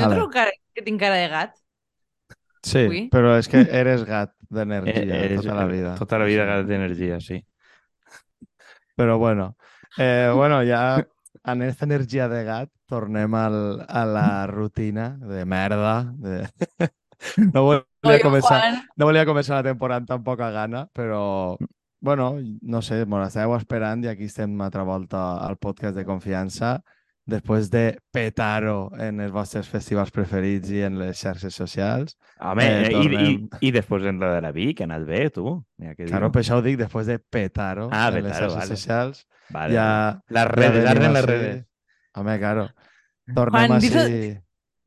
No A trobo cara, que tinc cara de gat? Sí, Ui. però és que eres gat d'energia eh, tota la vida. Tota la vida gat d'energia, sí. Però bueno, eh, bueno, ja en aquesta energia de gat tornem al, a la rutina de merda. De... No volia, Oi, començar, Juan, no volia començar la temporada amb tan poca gana, però bueno, no sé, me l'estàveu esperant i aquí estem una altra volta al podcast de confiança després de petar-ho en els vostres festivals preferits i en les xarxes socials. Home, Eh, eh, i, i, tornem. i després en la de la Vic, ha anat bé, tu. Mira què Claro, per això ho dic, després de petar-ho Ah, en les xarxes vale. socials, Vale, ja... Las ja redes, venim arden les així. redes. Home, claro. Tornem Juan, així... dices-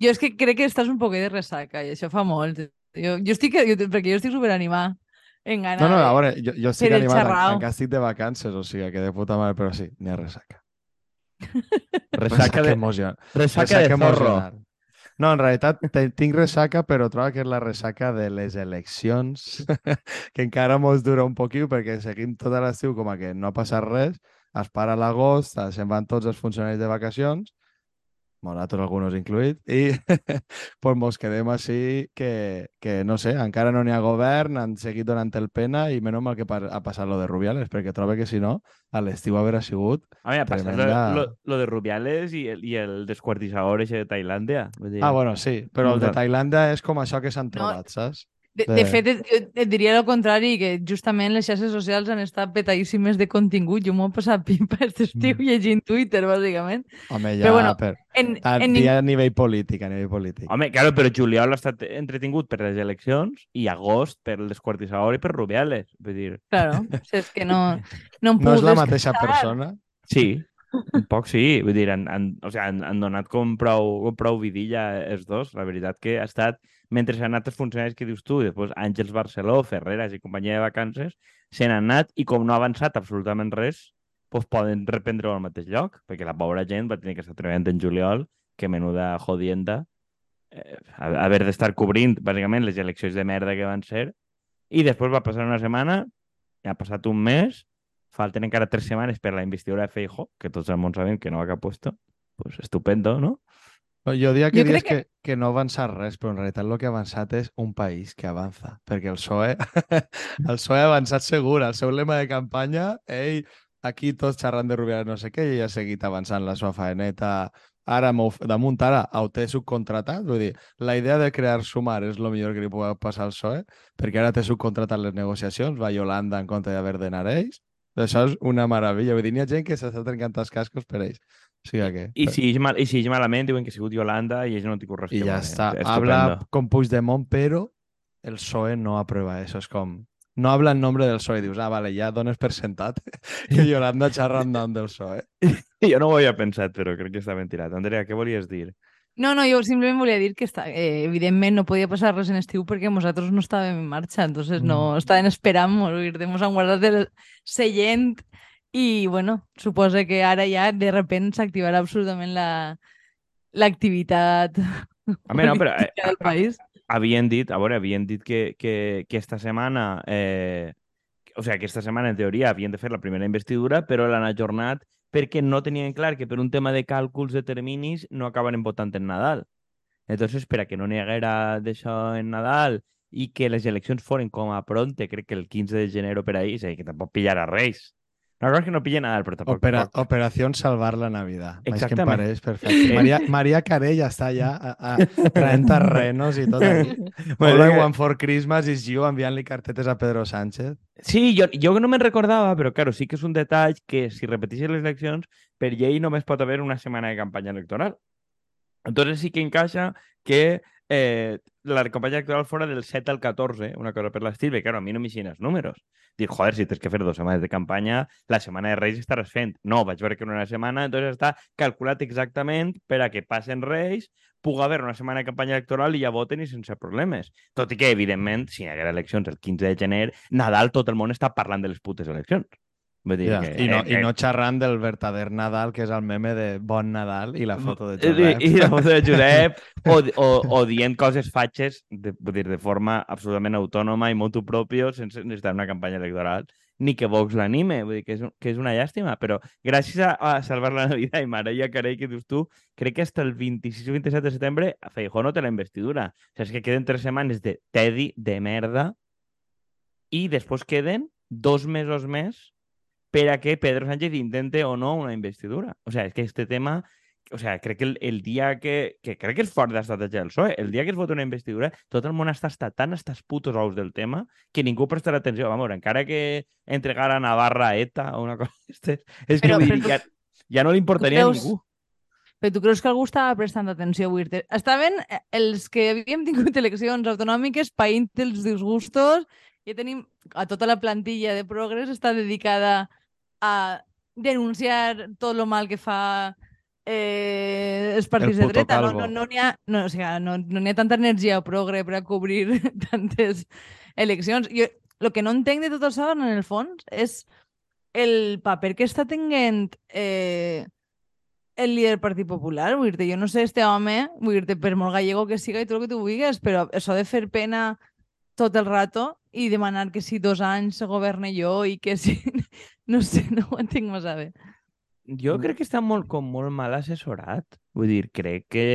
jo és que crec que estàs un poquet de ressaca i això fa molt. Jo, jo estic, jo, perquè jo estic superanimat en No, no, a veure, jo, jo estic animat en, en que estic de vacances, o sigui, que de puta mare, però sí, n'hi ha ressaca. Resaca de, emocionant. resaca de zorro. No, en realitat tinc ressaca, però trobo que és la ressaca de les eleccions, que encara mos dura un poquiu perquè seguim tot l'estiu com a que no ha passat res, es para l'agost, se'n van tots els funcionaris de vacacions, nosaltres alguns incluït, i pues mos quedem així que, que, no sé, encara no n'hi ha govern, han seguit donant el pena i menys mal que pa- ha passat lo de Rubiales, perquè trobo que si no, a l'estiu haurà sigut... A mi ha passat lo, Tremenda. lo, lo de Rubiales i el, i el descuartizador ese de Tailàndia. Vull dir... Ah, bueno, sí, però el de. Tailàndia és com això que s'han No. trobat, saps? De, de- de fet, et, jo et diria el contrari, que justament les xarxes socials han estat petadíssimes de contingut. Jo m'ho he passat pipa aquest estiu Mm. llegint Twitter, bàsicament. Home, ja, Però bueno, per, En, a, en, a, nivell polític, a nivell polític. Home, claro, però Juliol ha estat entretingut per les eleccions i agost per el descuartizador i per Rubiales. Vull dir, Claro, si és que no, no em No és la mateixa descansar. persona? sí, un poc sí. Vull dir, han, han, o sigui, han, han donat com prou, com prou vidilla els dos. La veritat que ha estat, mentre s'han anat els funcionaris que dius tu, després Àngels Barceló, Ferreras i companyia de vacances, se n'han anat i com no ha avançat absolutament res, doncs poden reprendre-ho al mateix lloc, perquè la pobra gent va tenir que estar treballant en juliol, que menuda jodienda, eh, ha- haver d'estar cobrint, bàsicament, les eleccions de merda que van ser, i després va passar una setmana, ha passat un mes, falten encara tres setmanes per la investidura de Feijóo, que tots el món sabem que no va cap puesto, pues estupendo, no? Jo diria que Jo diries crec que... que no ha avançat res, però en realitat el que ha avançat és un país que avança, perquè el PSOE, el PSOE ha avançat segur, el seu lema de campanya, ell, aquí tots xerrant de Rubiales no sé què, i ha seguit avançant la seva faeneta, ara damunt ara ho té subcontratat, vull dir, la idea de crear Sumar és el millor que li pot passar al PSOE, perquè ara té subcontratat les negociacions, va Yolanda en compte d'haver d'anar ells, això és una meravella, vull dir, n'hi ha gent que s'està trencant els cascos per ells. O sigui que... I si, és mal, I si és malament, diuen que ha sigut Yolanda i ell no res Y que ya veure. está. Estupendo. Habla con Puigdemont, pero el PSOE no aprueba eso. Es como... No habla en nombre del PSOE. Dius, ah, vale, ya dones per sentat que Yolanda xerra en nom del PSOE. Jo no ho havia pensat, però crec que està ben tirat. Andrea, què volies dir? No, no, jo simplement volia dir que està, eh, evidentment no podia passar res en estiu perquè nosaltres no estàvem en marxa, entonces no Mm. estaven esperant morir, ens han guardat el seient i, bueno, suposa que ara ja de repent s'activarà absolutament la l'activitat Home, no, però, eh, del país. havien dit, a veure, havien dit que, que, que esta setmana, eh, o sigui, aquesta setmana en teoria havien de fer la primera investidura, però l'han ajornat perquè no tenien clar que per un tema de càlculs de terminis no acaben votant en Nadal. Entonces, per a que no n'hi haguera d'això en Nadal i que les eleccions foren com a pronte, crec que el 15 de gener o per ahí, és a dir, que tampoc pillara Reis. Una cosa és que no pilla Nadal, però tampoc... Opera, tampoc- Operación Salvar la Navidad. És que em Exactament. pareix perfecte. Maria, Maria Carey ja està ja a, a, traient terrenos i tot aquí. I que- want for Christmas is you enviant-li cartetes a Pedro Sánchez. Sí, jo, jo no me'n recordava, però claro, sí que és un detall que si repeteixes les eleccions, per llei només pot haver una setmana de campanya electoral. Entonces sí que encaixa que eh, la campanya electoral fora del 7 al 14, una cosa per l'estil, claro, a mi no m'hi els números. Dir, joder, si tens que fer dues setmanes de campanya, la setmana de Reis estaràs fent. No, vaig veure que era una setmana, entonces està calculat exactament per a que passen Reis, pugui haver una setmana de campanya electoral i ja voten i sense problemes. Tot i que, evidentment, si hi haguera eleccions el 15 de gener, Nadal tot el món està parlant de les putes eleccions. Vull dir Ja. que, I, no, eh, I no xerrant del verdader Nadal, que és el meme de Bon Nadal i la foto de Eh, Josep. I, i la foto de Josep, o, o, o dient coses fatxes de, vull dir, de forma absolutament autònoma i motu propio sense necessitar una campanya electoral ni que Vox l'anime, vull dir que és, que és una llàstima, però gràcies a, a Salvar la Navidad i Maria Carey, que dius tu, crec que hasta el 26 o 27 de setembre Feijó no té la investidura. O sigui, és que queden tres setmanes de tedi, de merda, i després queden dos mesos més per a que Pedro Sánchez intente o no una investidura. O sea, és que este tema o sea, crec que el, el dia que, que crec que és fort d'estratègia del PSOE, el dia que es vota una investidura, tot el món està, està tan hasta els putos ous del tema que ningú prestarà atenció. Vamos, encara que entregara a Navarra a ETA o una cosa d'aquestes, és que Però- vull però dir, ja, ja no li importaria a creus- ningú. Però tu creus que algú estava prestant atenció avui? Estaven eh, els que havíem tingut eleccions autonòmiques païnt els disgustos i tenim a tota la plantilla de Progres està dedicada a denunciar tot lo mal que fa eh, els partits de puto dreta. No, calvo. no, no n'hi ha, no, o sigui, no, no n'hi ha tanta energia a Progre per a cobrir tantes eleccions. Jo, el que no entenc de tot això, en el fons, és el paper que està tenint eh, el líder del Partit Popular. Vull dir jo no sé, este home, vull dir per molt gallego que siga i tot el que tu vulguis, però això de fer pena tot el rato i demanar que si dos anys se governe jo i que si... No sé, no ho entenc massa bé. Jo crec que està molt, com molt mal assessorat. Vull dir, crec que...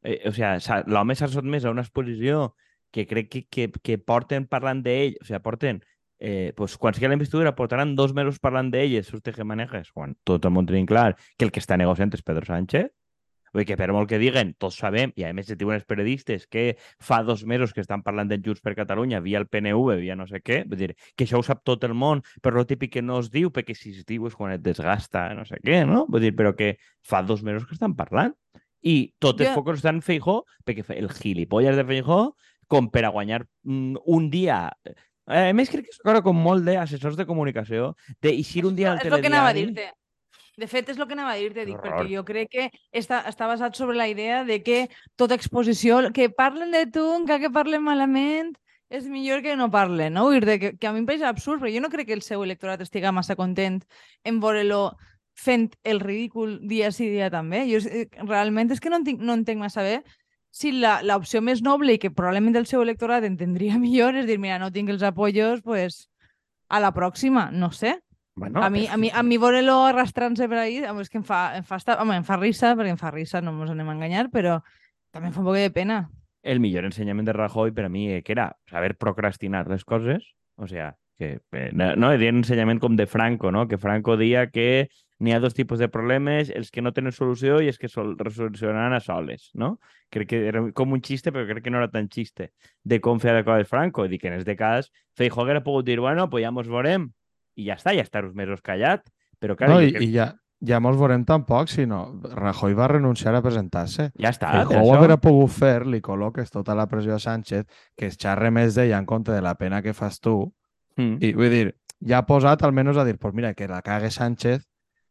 Eh, o sigui, l'home s'ha sotmès a una exposició que crec que, que, que porten parlant d'ell, o sigui, porten... Eh, pues, quan sigui la investidura portaran dos mesos parlant d'ell i sus tejemanejes, quan tot el món tenim clar que el que està negociant és Pedro Sánchez. Vull que per molt que diguen, tots sabem, i a més es diuen els periodistes que fa dos mesos que estan parlant de Junts per Catalunya via el PNV, via no sé què, vull dir que això ho sap tot el món, però lo típic que no es diu, perquè si es diu és quan et desgasta, no sé què, no? Vull dir, però que fa dos mesos que estan parlant. I tot el Jo- focus està en Feijó, perquè el gilipolles de Feijó, com per a guanyar mm, un dia... Eh, a més, crec que és una cosa com molt d'assessors de comunicació, d'eixir un dia al és el que anava a telediari... dir-te. De fet, és el que anava a dir-te, dic, perquè jo crec que està, està basat sobre la idea de que tota exposició, que parlen de tu, encara que parlen malament, és millor que no parlen, no? Vull dir que, que a mi em pareix absurd, però jo no crec que el seu electorat estiga massa content en veure-lo fent el ridícul dia sí dia també. Jo eh, realment és que no entenc, no entenc massa bé si la- l'opció més noble i que probablement el seu electorat entendria millor és dir, mira, no tinc els apoyos, pues a la pròxima, no sé. Bueno, A mi, a mi, a mi veure-lo arrastrant-se per ahí, és que em fa, em fa, estar, home, em fa risa, perquè em fa risa, no ens anem a enganyar, però també em fa un poc de pena. el millor ensenyament de Rajoy per a mi eh, que era saber procrastinar les coses, o sea, que eh, no, no era ensenyament com de Franco, no? que Franco dia que n'hi ha dos tipus de problemes, els que no tenen solució i els que sol resolucionaran a soles, no? Crec que era com un xiste, però crec que no era tan xiste de com fer de coses Franco. Dic que en este cas Feijó hauria pogut dir, bueno, pues ja mos veurem i ja està, ja estar uns mesos callat, però clar, No, i, crec... i ja, ja mos veurem tampoc, sinó Rajoy va renunciar a presentar-se. ja està. Feijó per ho això. hauria pogut fer, li col·loques tota la pressió a Sánchez, que es xarre més d'ella en compte de la pena que fas tu, Mm. i vull dir, ja ha posat almenys a dir, pues mira, que la cague Sánchez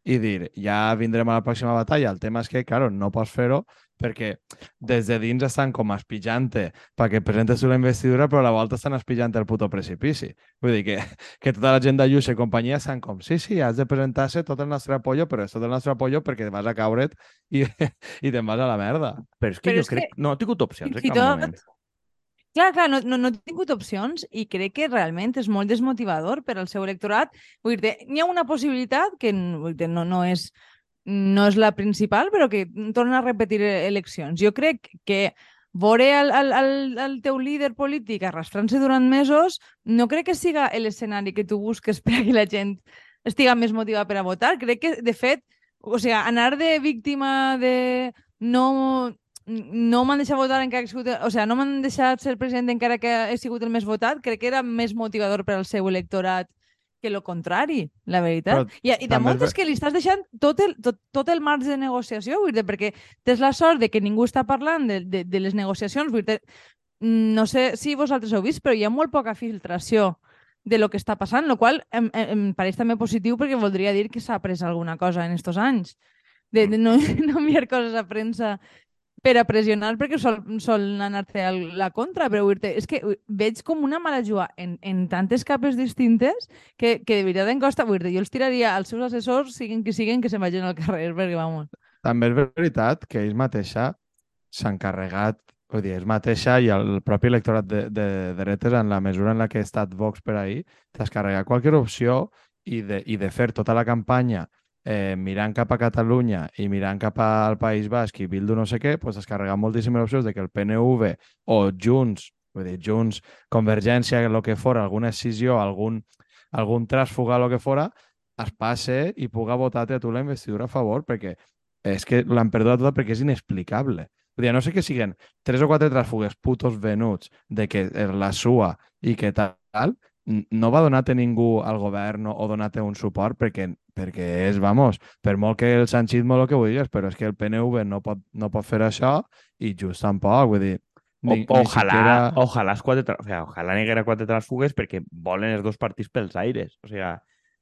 i dir, ja vindrem a la pròxima batalla. El tema és que, claro, no pots fer-ho perquè des de dins estan com espillant-te perquè presentes una investidura, però a la volta estan espillant el puto precipici. Vull dir que, que tota la gent d'Ayuso i companyia estan com, sí, sí, has de presentar-se tot el nostre apoyo, però és tot el nostre apoyo perquè vas a caure't i, i te'n vas a la merda. Però és que Però jo és que crec... No ha tingut opcions en i cap tot- moment. Clar, clar, no, no, no he tingut opcions i crec que realment és molt desmotivador per al seu electorat. Vull dir n'hi ha una possibilitat que vull dir, no, no, és, no és la principal, però que torna a repetir e- eleccions. Jo crec que veure el, el, el, el teu líder polític arrastrant-se durant mesos no crec que siga l'escenari que tu busques per a que la gent estiga més motivada per a votar. Crec que, de fet, o sigui, anar de víctima de no, no m'han deixat votar encara que sigut... O sigui, no m'han deixat ser president encara que he sigut el més votat, crec que era més motivador per al seu electorat que el contrari, la veritat. Però I, i de també és molt és ver- que li estàs deixant tot el, tot, tot el marge de negociació, vull dir, perquè tens la sort de que ningú està parlant de, de, de les negociacions. Vull dir, no sé si vosaltres heu vist, però hi ha molt poca filtració de lo que està passant, el qual em, em, em pareix també positiu perquè voldria dir que s'ha après alguna cosa en estos anys. De, de no, no enviar coses a premsa per a pressionar perquè sol, sol anar-te a la contra, però vull dir és que veig com una mala juga en, en tantes capes distintes que, que de veritat em costa, vull dir, jo els tiraria als seus assessors, siguin qui siguin, que se'n vagin al carrer, perquè, vamos. També és veritat que ell mateixa s'ha encarregat vull dir, és mateixa i el propi electorat de, de dretes, en la mesura en la que ha estat Vox per ahir, descarregar qualsevol opció i de, i de fer tota la campanya eh, mirant cap a Catalunya i mirant cap al País Basc i Bildu no sé què, pues descarregar moltíssimes opcions de que el PNV o Junts, vull dir, Junts, Convergència, el que fora, alguna decisió, algun, algun trasfugar, el que fora, es passe i puga votar-te a tu la investidura a favor, perquè és que l'han perdut tota perquè és inexplicable. Vull dir, no sé que siguen tres o quatre tràfugues putos venuts de que és la sua i que tal, no va donar-te ningú al govern o donar-te un suport perquè, perquè és, vamos, per molt que el sanchismo lo que vulguis, però és que el PNV no pot, no pot fer això i just tampoc, vull dir, O, ni, ojalà, ni siquiera... ojalà, els quatre, o sea, ojalà n'hi haguera quatre transfugues perquè volen els dos partits pels aires. O sea,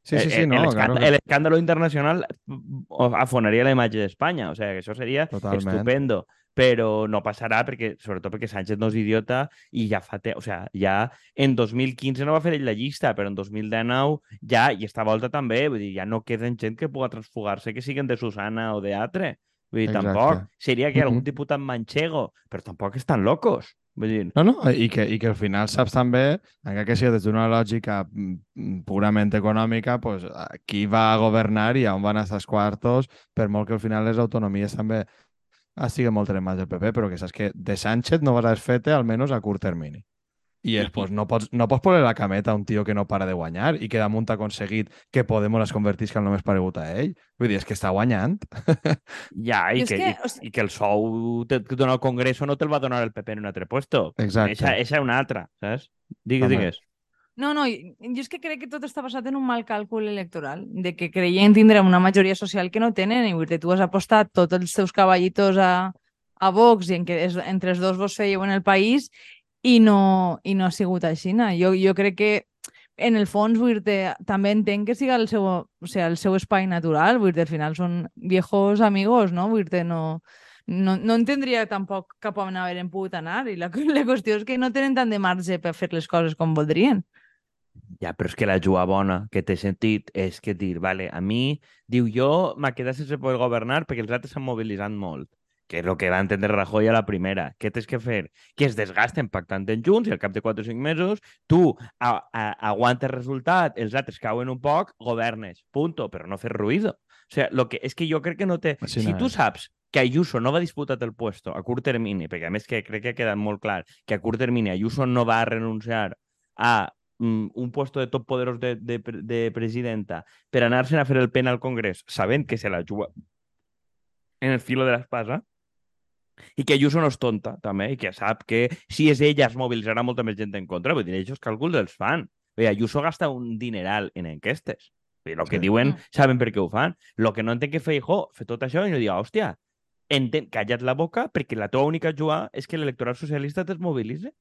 Sí, sí, sí, el, no, el, claro, escándalo, el escándalo internacional mm, afonaria la imatge d'Espanya. O sea, que això seria Totalment. estupendo. Però no passarà perquè, sobretot perquè Sánchez no és idiota i ja fa... Te... O sea, ja en 2015 no va fer ell la llista, però en 2019 ja, i esta volta també, vull dir, ja no queden gent que puga transfugar-se que siguen de Susana o de Atre. Vull dir, Exacte. tampoc. Seria que algun diputat manchego, però tampoc estan locos. Vull dir, No, no, i que, i que al final saps també, encara que sigui des d'una lògica mm, purament econòmica, pues, qui va a governar i on van estar els quartos, per molt que al final les autonomies també estiguen molt en mans del PP, però que saps que de Sánchez no vas a fer-te almenys a curt termini. I és, pues, no, pots, no pots posar la cameta a un tio que no para de guanyar i que damunt ha aconseguit que Podemos es convertisca en el més paregut a ell. Vull dir, és que està guanyant. Ja, i és que, que, i, o sigui- i que el sou que dona el Congreso no te'l va donar el PP en un altre puesto. Exacte. Eixa, eixa és una altra, saps? Digues, Home. digues. No, no, jo jo és que crec que tot està basat en un mal càlcul electoral, de que creien tindre una majoria social que no tenen, i tu has apostat tots els teus cavallitos a, a Vox i en què es, entre els dos vos fèieu en el país i no, i no ha sigut així. No? Jo, jo crec que en el fons, vull dir també entenc que siga el seu, o sigui, el seu espai natural, vull dir al final són viejos amigos, no? Vull dir no, no, no entendria tampoc cap on haver pogut anar i la, la qüestió és que no tenen tant de marge per fer les coses com voldrien. Ja, però és que la jugada bona que té sentit és que dir, vale, a mi, diu, jo m'ha quedat sense poder governar perquè els altres s'han mobilitzat molt que és el que va entendre Rajoy a la primera. Què tens que fer? Que es desgasten pactant en junts i al cap de 4 o 5 mesos tu a, a, aguantes resultat, els altres cauen un poc, governes, punto, però no fer ruïdo. O sea, lo que, és que jo crec que no té... Si no tu saps que Ayuso no va disputar el puesto a curt termini, perquè a més que crec que ha quedat molt clar que a curt termini Ayuso no va a renunciar a mm, un puesto de top poderos de, de, de presidenta per anar-se'n a fer el pen al Congrés, sabent que se la juga en el filo de l'espasa, i que Ayuso no és tonta, també, i que sap que si és ella es mobilitzarà molta més gent en contra, vull dir, els càlculs els fan. Bé, Ayuso gasta un dineral en enquestes. Dir, el que Sí. diuen Mm. saben per què ho fan. El que no entenc que Feijó fer tot això i no diu, hòstia, enten, calla't la boca perquè la teva única jugada és que l'electorat socialista es mobilitzi.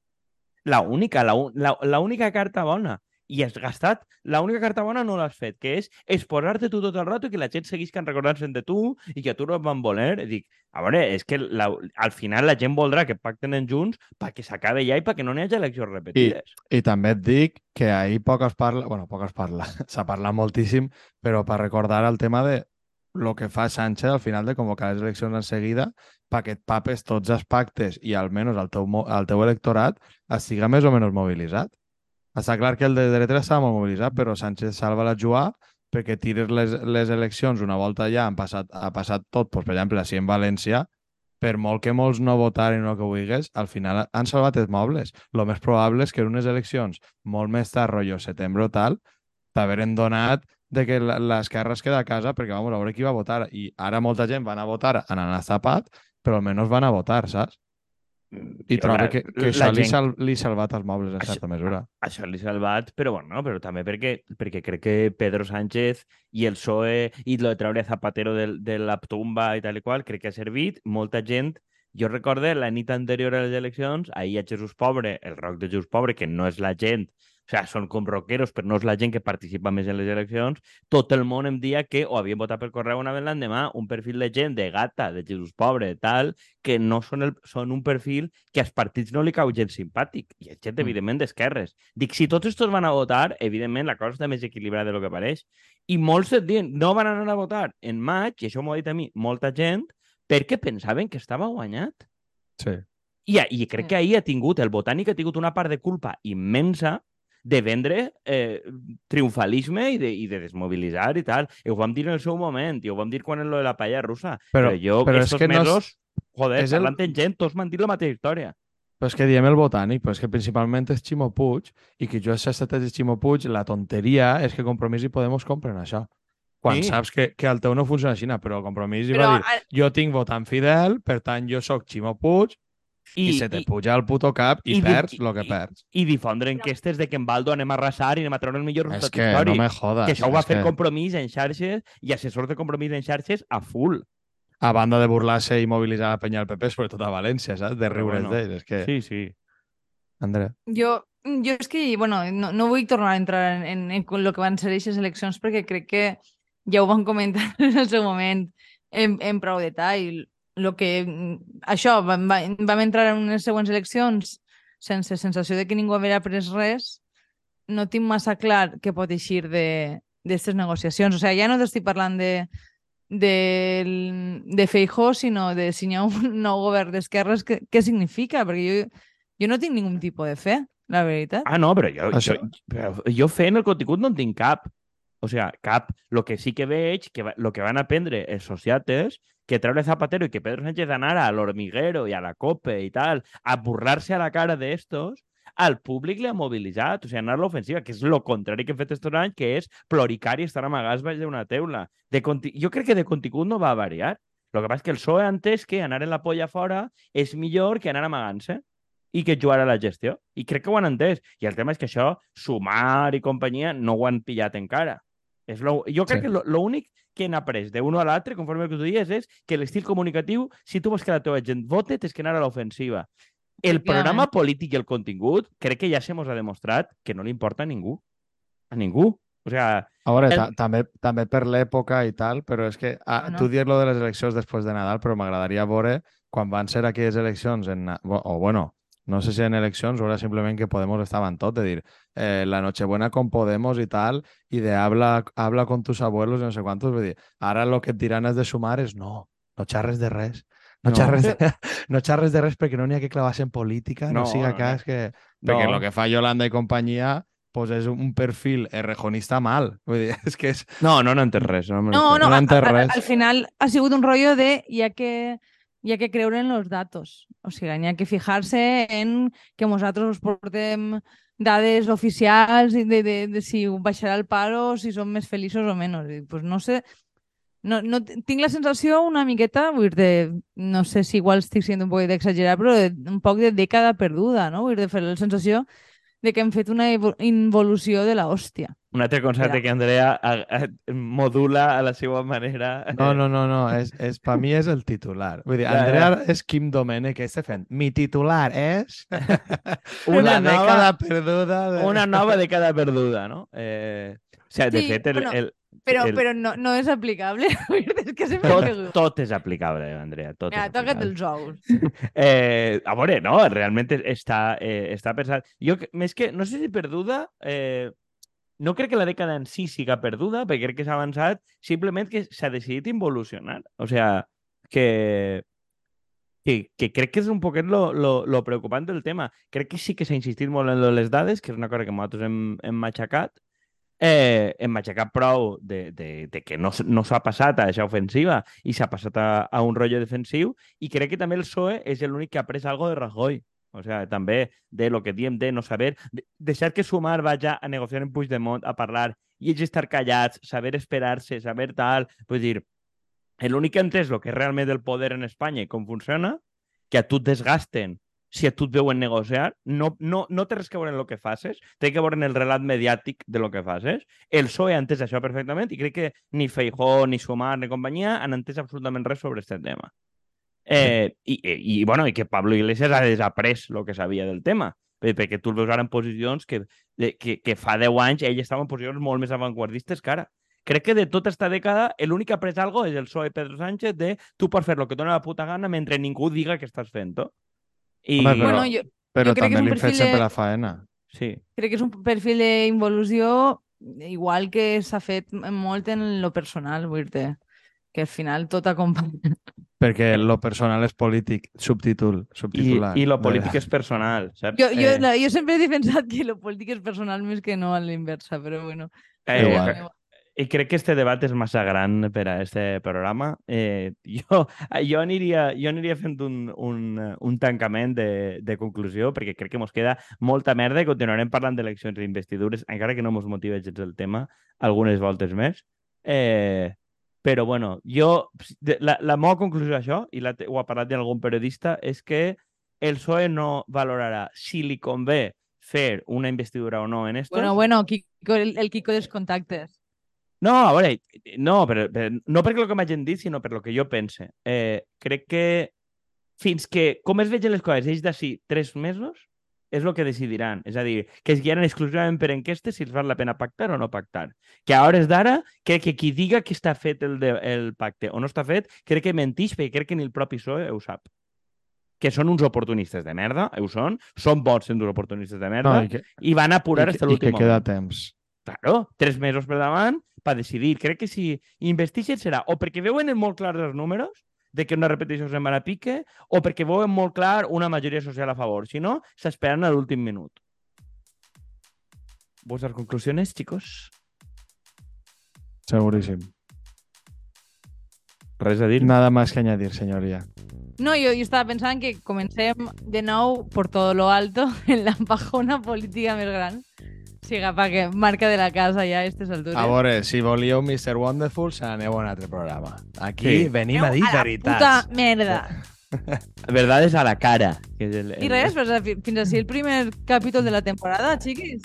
La única, la, un- la, la única carta bona. I has gastat, la única carta bona no l'has fet, que és exposar-te tu tot el rato i que la gent seguisca recordant-se'n de tu i que a tu no et van voler. I dic, a veure, és que la, al final la gent voldrà que pacten en junts perquè s'acabe ja i perquè no n'hi hagi eleccions repetides. I també et dic que ahir poc es parla, bueno, poc es parla, s'ha parlat moltíssim, però per recordar el tema de lo que fa Sánchez al final de convocar les eleccions en seguida perquè et papes tots els pactes i almenys el teu, el teu electorat estiga més o menys mobilitzat. Està clar que el de dreta estava molt mobilitzat, però Sánchez salva la jugada perquè tires les, les eleccions una volta ja han passat, ha passat tot, doncs, per exemple, així en València, per molt que molts no votaren o el que vulguis, al final han salvat els mobles. El més probable és que en unes eleccions molt més tard, rotllo setembre o tal, t'haveren donat de que l'esquerra es queda a casa perquè, vamos, a veure qui va votar. I ara molta gent van a votar en anar tapat, però almenys van a votar, saps? I trobo que, que això li, gent- sal, li ha salvat els mobles en Això- certa mesura. Això li ha salvat, però bueno, però també perquè, perquè crec que Pedro Sánchez i el PSOE i lo de treure Zapatero de, de la tumba i tal i qual, crec que ha servit. Molta gent, jo recorde la nit anterior a les eleccions, ahir a Jesús Pobre, el rock de Jesús Pobre, que no és la gent, sigui, són com rockeros, però no és la gent que participa més en les eleccions, tot el món em dia que o havien votat per correu una vez l'endemà un perfil de gent de gata, de Jesús Pobre, tal, que no són, el, són un perfil que als partits no li cau gens simpàtic. I és gent, Mm. evidentment, d'esquerres. Dic, si tots estos van a votar, evidentment, la cosa està més equilibrada de lo que pareix. I molts et diuen, no van anar a votar en maig, i això m'ho ha dit a mi molta gent, perquè pensaven que estava guanyat. Sí. I, I crec Sí. que ahir ha tingut, el Botànic ha tingut una part de culpa immensa de vendre eh, triomfalisme i de, i de desmobilitzar i tal. I ho vam dir en el seu moment, i ho vam dir quan en lo de la paella russa. Però- Però, jo, però és que no és- mesos, joder, és el- parlant amb gent, tots m'han dit la mateixa història. Però és que diem el botànic, però és que principalment és Ximo Puig i que jo s'ha estat és Ximo Puig, la tonteria és que Compromís i Podemos compren això. Quan Sí. saps que, que el teu no funciona així, però Compromís i Però, va dir a- jo tinc votant fidel, per tant jo sóc Ximo Puig i, i se te puja al puto cap i, i i perds el que i- perds. I difondre enquestes de que en Baldo anem a arrasar i anem a treure el millor És resultat que històric. no me jodes. que això ho va fer que, compromís en xarxes i assessors de compromís en xarxes a full. A banda de burlar-se i mobilitzar la penya del PP, sobretot a València, saps? De Però riure's bueno, d'ells. És que, Sí, sí. Andrea, Jo, jo és que, bueno, no, no vull tornar a entrar en, en, en el que van ser aquestes eleccions perquè crec que ja ho van comentar en el seu moment en, en prou detall. Lo que, això, vam, vam entrar en unes següents eleccions sense sensació de que ningú havia pres res, no tinc massa clar què pot eixir d'aquestes negociacions. O sigui, ja no t'estic parlant de, de, de Feijó, sinó de si hi ha un nou govern d'esquerres, què, què significa? Perquè jo, jo no tinc ningun tipus de fe, la veritat. Ah, no, però jo, Això- jo, però jo fent el contingut no en tinc cap. O sigui, cap. Lo que sí que veig, que va, lo que van aprendre els sociates, que treure Zapatero i que Pedro Sánchez anara al hormiguero i a la COPE i tal, a burlar-se a la cara d'estos, al públic li ha mobilitzat, o sigui, anar a l'ofensiva, que és el contrari que hem fet estos anys, que és ploricar i estar amagats baix d'una teula. De conti... Jo crec que de contingut no va variar. El que passa és que el PSOE entès que anar en la polla fora és millor que anar amagant-se i que jugar a la gestió. I crec que ho han entès. I el tema és que això, Sumar i companyia, no ho han pillat encara. És lo... Jo crec Sí. que l'únic que han après d'un a l'altre, conforme el que tu dies, és que l'estil comunicatiu, si tu vols que la teva gent vote, tens que anar a l'ofensiva. El programa polític i el contingut, crec que ja se mos ha demostrat que no li importa a ningú. A ningú. O sigui, A veure, El- ta també, també per l'època i tal, però és que ah, No, no. tu dius lo de les eleccions després de Nadal, però m'agradaria veure quan van ser aquelles eleccions, en, bo- o bueno, no sé si en eleccions o era simplement que Podemos estava en tot, de dir eh, la Nochebuena con Podemos i tal, i de habla, habla con tus abuelos i no sé quantos, vull dir, ara el que et diran és de sumar és no, no xarres de res. No, No. xarres, de, no xarres de res perquè no n'hi ha que clavar-se en política, no, No, siga no, cas que... Perquè No. el que fa Yolanda i companyia pues és un perfil errejonista mal. Vull dir, és que és... no, no n'entens res. No, No, no no, entès res. al final ha sigut un rollo de ha que, hi ha que creure en los datos. O sigui, hi ha que fijar-se en que nosaltres us portem dades oficials de, de, de si baixarà el paro, si som més feliços o menys. I, pues no sé, no, no, tinc la sensació una miqueta, vull dir, no sé si igual estic sent un poc d'exagerar, però de, un poc de dècada perduda, no? Vull dir, la sensació de que hem fet una involució de la hòstia. Un altre concepte que Andrea a, a, modula a la seva manera. No, no, no, no. És, és, per mi és el titular. Vull dir, Ja, Andrea ja. és Kim Domènech, que està fent. Mi titular és... Una la nova- dècada perduda. De... Una nova dècada perduda, no? Eh, o sigui, de Sí, fet, el, bueno, el, Però, el- però no, no és aplicable. És que tot, tot és aplicable, Andrea. Tot Mira, toca't els ous. Eh, a veure, no, realment està, eh, està pensat. Jo, més que, no sé si perduda, eh, no crec que la dècada en si siga perduda, perquè crec que s'ha avançat, simplement que s'ha decidit involucionar. O sigui, que, que, que crec que és un poquet lo, lo, lo preocupant del tema. Crec que sí que s'ha insistit molt en les dades, que és una cosa que nosaltres hem, hem matxacat, eh, hem matxacat prou de, de, de que no, no s'ha passat a aquesta ofensiva i s'ha passat a, a un rotllo defensiu i crec que també el PSOE és l'únic que ha après algo de Rajoy. O sea, també de lo que diem de no saber, de, deixar que Sumar vaya a negociar en Puigdemont, a parlar, i ells estar callats, saber esperar-se, saber tal... Vull dir, l'únic que entès el que realment el poder en Espanya i com funciona, que a tu et desgasten si a tu et veuen negociar, no, no, no té res que veure en el que faces, té que veure en el relat mediàtic de lo que faces. El PSOE ha entès això perfectament i crec que ni Feijó, ni Sumar, ni companyia han entès absolutament res sobre aquest tema. Eh, i, i, i, bueno, i que Pablo Iglesias ha desaprès el que sabia del tema, perquè tu el veus ara en posicions que, que, que fa 10 anys ell estava en posicions molt més avantguardistes que ara. Crec que de tota esta dècada l'únic que ha après algo és el PSOE Pedro Sánchez de tu pots fer el que et dona la puta gana mentre ningú diga que estàs fent-ho. I... Home, però- Bueno, jo Però jo crec que també un li hem fet perfil de- sempre la faena. Sí. crec que és un perfil d'involució igual que s'ha fet molt en lo personal, vull dir que al final tot acompanya. Perquè lo personal és polític, subtítol, I, subtitular. I lo polític és personal, saps? Jo, jo, Eh, la, jo sempre he defensat que lo polític és personal més que no a l'inversa, però bueno. eh, Igual. I crec que este debat és massa gran per a este programa. Eh, jo, jo, aniria, jo aniria fent un, un, un tancament de, de conclusió, perquè crec que mos queda molta merda i continuarem parlant d'eleccions i investidures, encara que no mos motiva gens el tema, algunes voltes més. Eh, però, bueno, jo... La, la meva conclusió d'això, i la, ho ha parlat d'algun periodista, és que el PSOE no valorarà si li convé fer una investidura o no en estos. Bueno, bueno, Kiko, el, el Kiko dels contactes. No, a veure, no, per, per, no perquè el que m'hagin dit, sinó per el que jo pense. Eh, crec que fins que, com es vegin les coses, ells d'ací tres mesos, és el que decidiran. És a dir, que es guiaran exclusivament per enquestes si els val la pena pactar o no pactar. Que a hores d'ara, crec que qui diga que està fet el, de, el pacte o no està fet, crec que mentix, perquè crec que ni el propi PSOE ho sap. Que són uns oportunistes de merda, ho són, són bots sent uns oportunistes de merda, No, i que, i van apurar fins que- i que l'últim queda moment. temps. Claro, tres mesos per davant per decidir. Crec que si investixen serà o perquè veuen molt clars els números de que una repetició se'n va a pique o perquè veuen molt clar una majoria social a favor. Si no, s'esperen a l'últim minut. ¿Vuestras conclusiones, chicos? Seguríssim. Res a dir? Nada más que añadir, señoría. No, jo, jo estava pensant que comencem de nou por todo lo alto en la pajona política més gran. Siga, pa que marca de la casa ja a aquestes altures. A veure, si volíeu Mr. Wonderful, se n'aneu a un altre programa. Aquí Sí. venim a dir a la veritats. puta merda. Verdades a la cara. Que és el, I res, pues, fi- fins així el primer capítol de la temporada, xiquis.